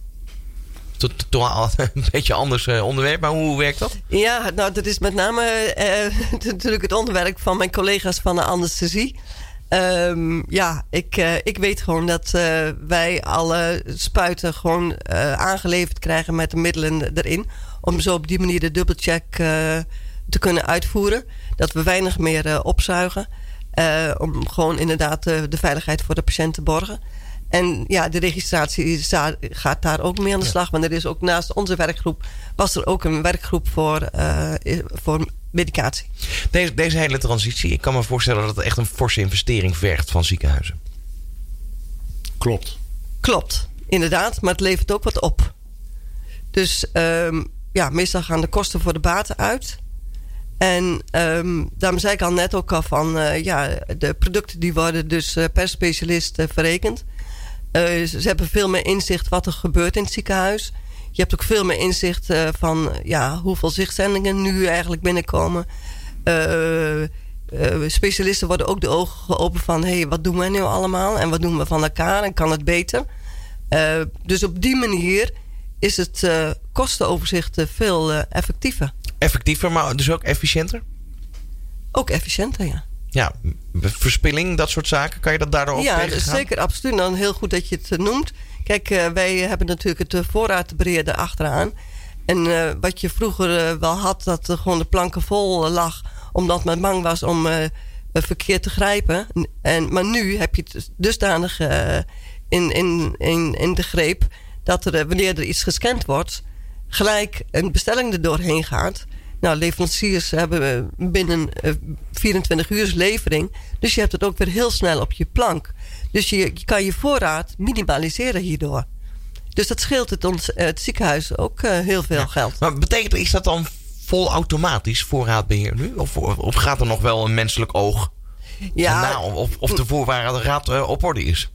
Toch al (laughs) een beetje anders uh, onderwerp, maar hoe werkt dat? Ja, nou, dat is met name uh, (laughs) natuurlijk het onderwerp van mijn collega's van de anesthesie. Um, ja, ik, uh, ik weet gewoon dat wij alle spuiten gewoon aangeleverd krijgen met de middelen erin. Om zo op die manier de dubbelcheck te kunnen uitvoeren. Dat we weinig meer opzuigen. om gewoon inderdaad de veiligheid voor de patiënt te borgen. En ja, de registratie gaat daar ook mee aan de slag. Want er is ook naast onze werkgroep... was er ook een werkgroep voor, voor medicatie. Deze, deze hele transitie, ik kan me voorstellen dat het echt een forse investering vergt van ziekenhuizen. Klopt. Klopt, inderdaad, maar het levert ook wat op. Dus um, ja, meestal gaan de kosten voor de baten uit. En um, daarom zei ik al net ook al van, uh, ja, de producten die worden dus uh, per specialist uh, verrekend. Ze hebben veel meer inzicht wat er gebeurt in het ziekenhuis. Je hebt ook veel meer inzicht uh, van ja, hoeveel zichtzendingen nu eigenlijk binnenkomen. Uh, specialisten worden ook de ogen geopend van... hé, hey, wat doen wij nu allemaal en wat doen we van elkaar en kan het beter? dus op die manier is het kostenoverzicht veel effectiever. Effectiever, maar dus ook efficiënter? Ook efficiënter, ja. Ja, verspilling, dat soort zaken. Kan je dat daardoor ook ja, Ja, zeker, absoluut. Dan heel goed dat je het noemt. Kijk, uh, wij hebben natuurlijk het eh, voorraadbeheer achteraan. En uh, wat je vroeger wel had, dat er gewoon de planken vol lag... omdat men bang was om verkeerd te grijpen. En, maar nu heb je het dusdanig in, in, in, in de greep... dat er, wanneer er iets gescand wordt... gelijk een bestelling er doorheen gaat... Nou, leveranciers hebben binnen 24 uur levering. Dus je hebt het ook weer heel snel op je plank. Dus je, je kan je voorraad minimaliseren hierdoor. Dus dat scheelt het, ons, het ziekenhuis ook heel veel geld. Maar betekent, is dat dan vol automatisch voorraadbeheer nu? Of, of gaat er nog wel een menselijk oog ja, na, of, of de voorraad uh, op orde is?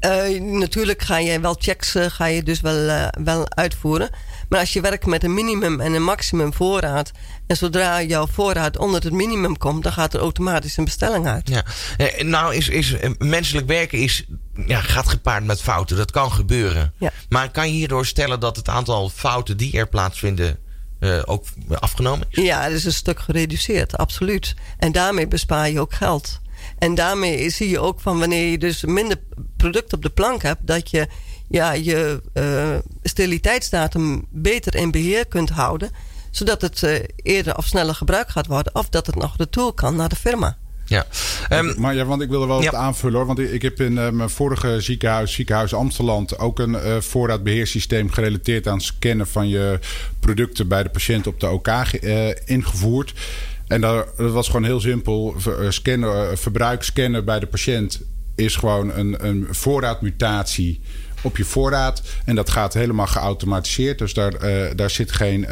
Uh, natuurlijk ga je wel checks ga je dus wel, wel uitvoeren. Maar als je werkt met een minimum en een maximum voorraad. En zodra jouw voorraad onder het minimum komt, dan gaat er automatisch een bestelling uit. Ja. Eh, nou, is, is, eh, menselijk werken is, ja, gaat gepaard met fouten. Dat kan gebeuren. Ja. Maar kan je hierdoor stellen dat het aantal fouten die er plaatsvinden. Uh, ook afgenomen is? Ja, het is een stuk gereduceerd, absoluut. En daarmee bespaar je ook geld. En daarmee zie je ook van wanneer je dus minder product op de plank hebt, dat je ja, je uh, steriliteitsdatum beter in beheer kunt houden. Zodat het uh, eerder of sneller gebruikt gaat worden. Of dat het nog retour kan naar de firma. Ja. Um, maar ja, want ik wil er wel ja. wat aanvullen hoor. Want ik heb in uh, mijn vorige ziekenhuis, ziekenhuis Amsterdam, ook een uh, voorraadbeheersysteem gerelateerd aan scannen van je producten bij de patiënt op de OK uh, ingevoerd. En dat, dat, was gewoon heel simpel. Scannen, verbruik scannen bij de patiënt is gewoon een, een voorraadmutatie op je voorraad. En dat gaat helemaal geautomatiseerd. Dus daar, uh, daar zit geen uh,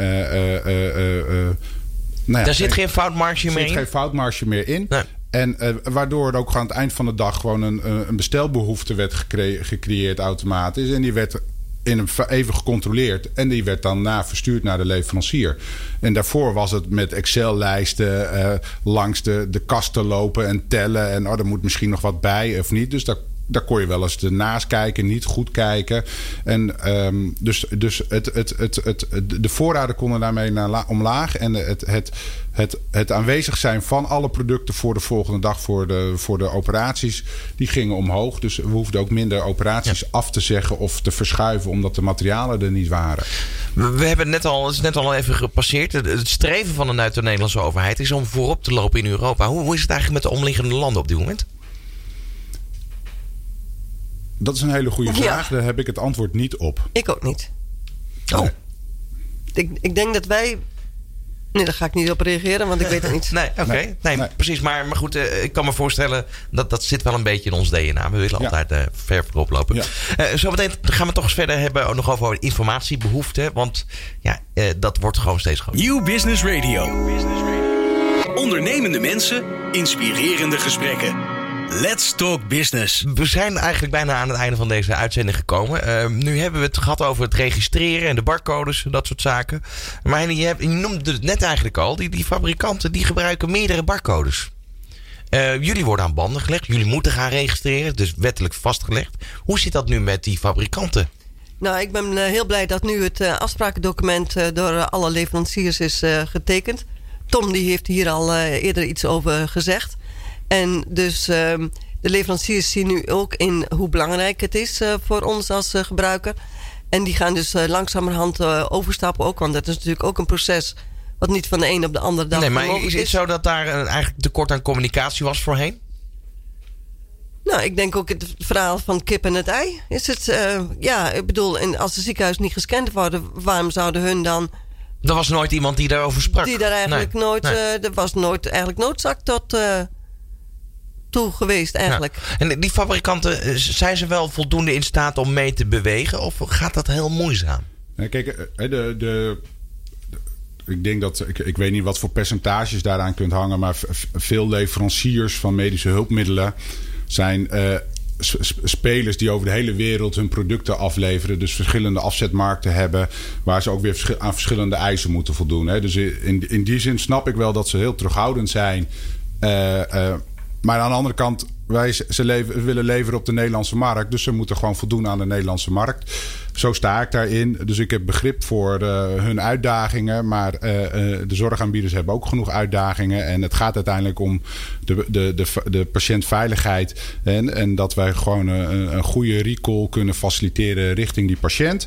Nou ja, Daar zit geen foutmarge meer in? Er zit geen foutmarge meer in. Nee. En uh, waardoor er ook aan het eind van de dag gewoon een, een bestelbehoefte werd gecreëerd automatisch. En die werd in een, even gecontroleerd. En die werd dan na verstuurd naar de leverancier. En daarvoor was het met Excel-lijsten uh, langs de, de kasten lopen en tellen. En oh, er moet misschien nog wat bij of niet. Dus daar daar kon je wel eens ernaast kijken, niet goed kijken. En um, dus, dus het, het, het, het, de voorraden konden daarmee naar omlaag. En het, het, het, het aanwezig zijn van alle producten voor de volgende dag voor de, voor de operaties, die gingen omhoog. Dus we hoefden ook minder operaties af te zeggen of te verschuiven, omdat de materialen er niet waren. We hebben net al, het is net al even gepasseerd. Het streven van de Nederlandse overheid is om voorop te lopen in Europa. Hoe, hoe is het eigenlijk met de omliggende landen op dit moment? Dat is een hele goede vraag. Daar heb ik het antwoord niet op. Ik ook niet. Oh. Ik, ik denk dat wij Nee, daar ga ik niet op reageren, want ik weet het niet. (laughs) nee, oké. Nee, precies. Maar, maar goed, uh, ik kan me voorstellen dat dat zit wel een beetje in ons DNA. We willen altijd uh, ver voorop lopen. Ja. Uh, zometeen gaan we toch eens verder hebben ook nog over informatiebehoeften. Want ja, dat wordt gewoon steeds groter. New Business Radio. New Business Radio. Ondernemende mensen, inspirerende gesprekken. Let's Talk Business. We zijn eigenlijk bijna aan het einde van deze uitzending gekomen. Uh, nu hebben we het gehad over het registreren en de barcodes en dat soort zaken. Maar je, hebt, je noemde het net eigenlijk al. Die, die fabrikanten die gebruiken meerdere barcodes. Uh, jullie worden aan banden gelegd. Jullie moeten gaan registreren. Dus wettelijk vastgelegd. Hoe zit dat nu met die fabrikanten? Nou, ik ben eh, heel blij dat nu het uh, afsprakendocument door alle leveranciers is getekend. Tom die heeft hier al eerder iets over gezegd. En dus ehm, de leveranciers zien nu ook in hoe belangrijk het is uh, voor ons als uh, gebruiker. En die gaan dus uh, langzamerhand overstappen ook. Want dat is natuurlijk ook een proces wat niet van de een op de andere dag Nee, maar is het zo dat daar eigenlijk tekort aan communicatie was voorheen? Nou, ik denk ook het verhaal van kip en het ei. Is het, ja, ik bedoel, als de ziekenhuis niet gescand worden, waarom zouden hun dan... Er was nooit iemand die daarover sprak. Die daar eigenlijk nooit, nee. er was nooit eigenlijk noodzaak tot toe geweest eigenlijk. En die fabrikanten, eh, zijn ze wel voldoende in staat om mee te bewegen? Of gaat dat heel moeizaam? Ja, kijk, eh, de, de, ik denk dat, ik, ik weet niet wat voor percentages daaraan kunt hangen, maar veel leveranciers van medische hulpmiddelen zijn uh, spelers die over de hele wereld hun producten afleveren. Dus verschillende afzetmarkten hebben. Waar ze ook weer aan verschillende eisen moeten voldoen. Hè. Dus in, in die zin snap ik wel dat ze heel terughoudend zijn. Uh, maar aan de andere kant, wij ze leven, willen leveren op de Nederlandse markt. Dus ze moeten gewoon voldoen aan de Nederlandse markt. Zo sta ik daarin. Dus ik heb begrip voor uh, hun uitdagingen. Maar uh, de zorgaanbieders hebben ook genoeg uitdagingen. En het gaat uiteindelijk om de, de, de, de patiëntveiligheid. En, en dat wij gewoon een goede recall kunnen faciliteren richting die patiënt.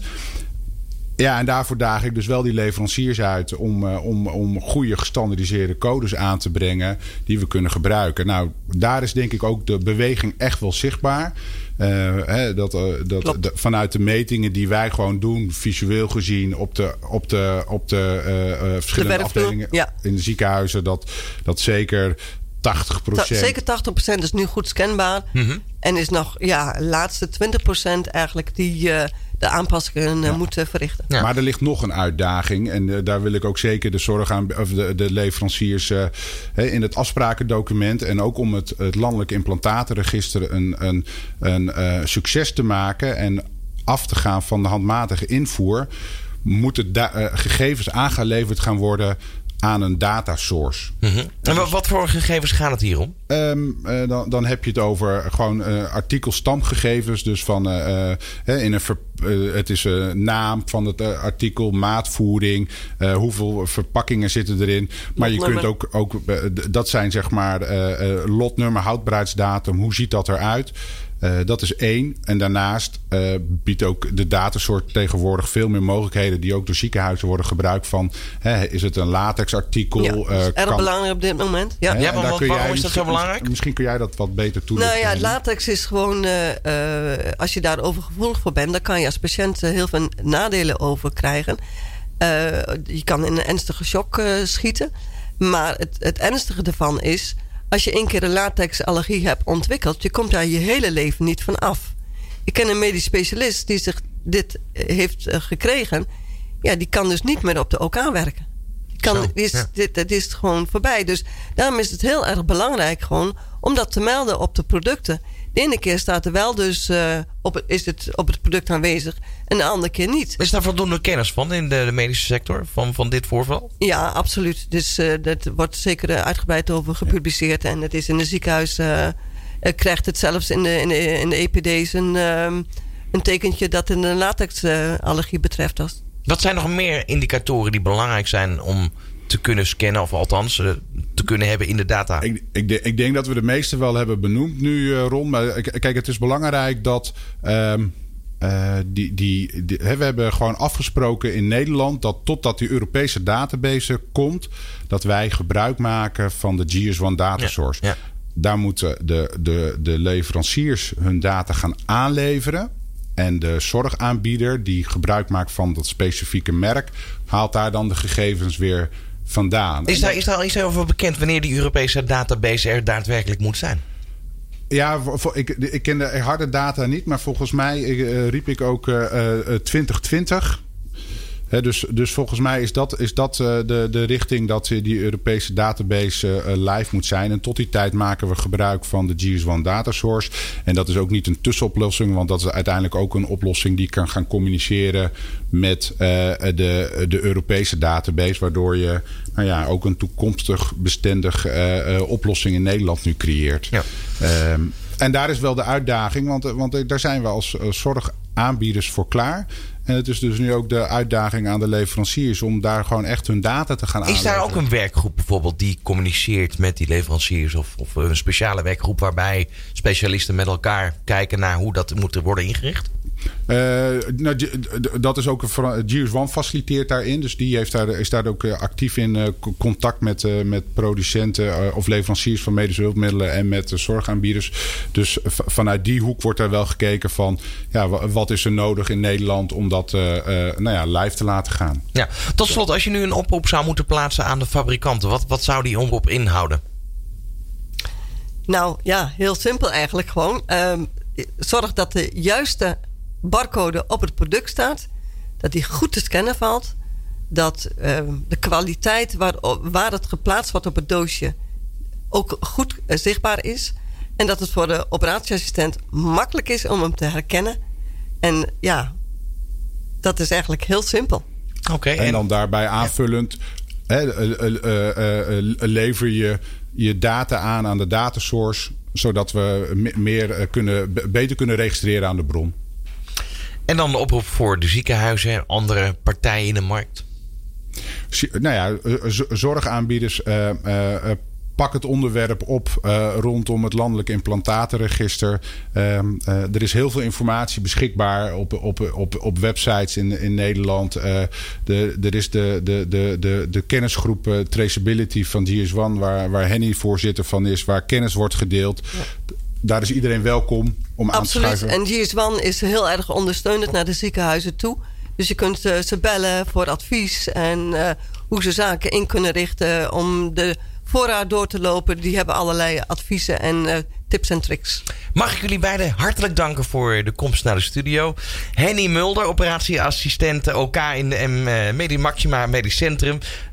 Ja, en daarvoor daag ik dus wel die leveranciers uit om, uh, om, om goede gestandardiseerde codes aan te brengen die we kunnen gebruiken. Nou, daar is denk ik ook de beweging echt wel zichtbaar. Uh, hè, dat, uh, dat de, vanuit de metingen die wij gewoon doen, visueel gezien op de, op de, op de verschillende afdelingen ja. in de ziekenhuizen, dat, dat zeker 80% Zeker 80% is nu goed scanbaar. Mm -hmm. En is nog, ja, laatste 20% eigenlijk die de aanpassingen eh, moeten verrichten. Maar er ligt nog een uitdaging. En uh, daar wil ik ook zeker de zorg aan, of de, de leveranciers uh, in het afsprakendocument. En ook om het, het landelijk implantatenregister een, een, een uh, succes te maken. En af te gaan van de handmatige invoer. Moeten gegevens aangeleverd gaan worden aan een datasource. Mm -hmm. En wat voor gegevens gaat het hier om? Um, uh, dan, dan heb je het over gewoon uh, artikelstamgegevens. Dus van uh, in een ver, het is een naam van het artikel, maatvoering, hoeveel verpakkingen zitten erin. Maar je kunt ook, ook dat zijn zeg maar lotnummer, houdbaarheidsdatum, hoe ziet dat eruit? Uh, dat is één. En daarnaast uh, biedt ook de datasoort tegenwoordig veel meer mogelijkheden die ook door ziekenhuizen worden gebruikt van hè, is het een latexartikel? Ja, uh, erg kan... belangrijk op dit moment. Ja, ja maar wat, waarom is dat zo belangrijk? Misschien kun jij dat wat beter toelichten. Nou ja, latex is gewoon, als je daarover gevoelig voor bent, dan kan je als patiënt heel veel nadelen over krijgen. je kan in een ernstige shock schieten. Maar het, het ernstige ervan is als je één keer een latexallergie hebt ontwikkeld, je komt daar je hele leven niet van af. Ik ken een medisch specialist die zich dit heeft eh, gekregen. Ja, die kan dus niet meer op de OK werken. Die kan, is, dit, is gewoon voorbij. Dus daarom is het heel erg belangrijk gewoon om dat te melden op de producten. De ene keer staat er wel dus uh, op, is het op het product aanwezig en de andere keer niet. Is daar voldoende kennis van in de, de medische sector van, van dit voorval? Ja, absoluut. Dus uh, dat wordt zeker eh, uitgebreid over gepubliceerd. En het is in de ziekenhuis uh, krijgt het zelfs in de, in de, in de EPD's een, um, een tekentje dat een latexallergie betreft. Wat zijn nog meer indicatoren die belangrijk zijn om te kunnen scannen, of althans eh, te kunnen hebben in de data? Ik, ik, ik denk dat we de meeste wel hebben benoemd nu, uh, Ron. Maar kijk, het is belangrijk dat. Um, uh, die, die, die we hebben gewoon afgesproken in Nederland dat totdat die Europese database komt, dat wij gebruik maken van de GS1 data source. Ja, Daar moeten de, de, de leveranciers hun data gaan aanleveren. En de zorgaanbieder die gebruik maakt van dat specifieke merk, haalt daar dan de gegevens weer vandaan. Is daar, is al iets over bekend wanneer die Europese database er daadwerkelijk moet zijn? Ja, ik, ik ken de harde data niet, maar volgens mij eh, riep ik ook eh, eh, uh, 2020. Dus, dus volgens mij is dat, is dat eh, de, de richting dat die Europese database eh, eh, live moet zijn. En tot die tijd maken we gebruik van de GS1 data source. En dat is ook niet een tussenoplossing, want dat is uiteindelijk ook een oplossing die kan gaan communiceren met de, de Europese database. Waardoor je nou ja, ook een toekomstig bestendig oplossing in Nederland nu creëert. Ja. Ehm, en daar is wel de uitdaging, want, want daar zijn we als zorg zorgaanbieders voor klaar. En het is dus nu ook de uitdaging aan de leveranciers om daar gewoon echt hun data te gaan aanleveren. Is daar ook een werkgroep bijvoorbeeld die communiceert met die leveranciers? Of, of een speciale werkgroep waarbij specialisten met elkaar kijken naar hoe dat moet worden ingericht? Uh, nou, dat is ook GS One faciliteert daarin. Dus die heeft daar, is daar ook eh, actief in uh, contact met, uh, met producenten of leveranciers van medische hulpmiddelen en met zorgaanbieders. Dus vanuit die hoek wordt er wel gekeken van ja, wat is er nodig in Nederland om dat nou ja, live te laten gaan. Ja, tot slot, als je nu een oproep zou moeten plaatsen aan de fabrikanten, wat, wat zou die oproep inhouden? Nou ja, heel simpel eigenlijk gewoon. Ehm, zorg dat de juiste barcode op het product staat, dat die goed te scannen valt, dat uh, de kwaliteit waar, waar het geplaatst wordt op het doosje ook goed uh, zichtbaar is. En dat het voor de operatieassistent makkelijk is om hem te herkennen. En ja, dat is eigenlijk heel simpel. Oké. en, dan daarbij aanvullend, hè, uh, lever je je data aan aan de datasource, zodat we meer kunnen, beter kunnen registreren aan de bron. En dan de oproep voor de ziekenhuizen en andere partijen in de markt. Nou ja, zorgaanbieders uh, uh, pak het onderwerp op uh, rondom het landelijk implantatenregister. Uh, uh, er is heel veel informatie beschikbaar op, op, op, op websites in, in Nederland. de, er is de, de, de, de, de kennisgroep Traceability van GS1, waar, waar Henny voorzitter van is, waar kennis wordt gedeeld. Ja daar is iedereen welkom om aan te schuiven. En GS1 is heel erg ondersteunend naar de ziekenhuizen toe. Dus je kunt uh, ze bellen voor advies en uh, hoe ze zaken in kunnen richten om de voorraad door te lopen. Die hebben allerlei adviezen en uh, tips en tricks. Mag ik jullie beiden hartelijk danken voor de komst naar de studio. Henny Mulder, operatieassistent OK in de uh, Medi Maxima Medisch.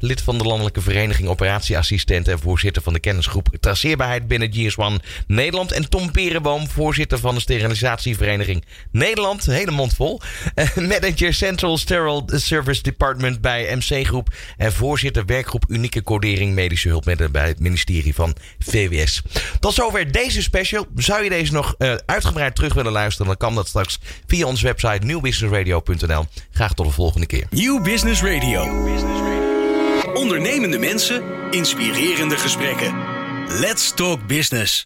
Lid van de Landelijke Vereniging Operatieassistenten en voorzitter van de kennisgroep Traceerbaarheid binnen GS1 Nederland. En Tom Perenboom, voorzitter van de Sterilisatievereniging Nederland. Hele mond vol. Uh, manager Central Sterile Service Department bij MC Groep. En voorzitter werkgroep Unieke Codering Medische Hulpmiddelen bij het ministerie van VWS. Tot zover deze special. Zou je deze nog uh, uitgebreid terug willen luisteren, dan kan dat straks via onze website nieuwbusinessradio.nl. Graag tot de volgende keer. Nieuw Business Radio. Ondernemende mensen, inspirerende gesprekken. Let's talk business.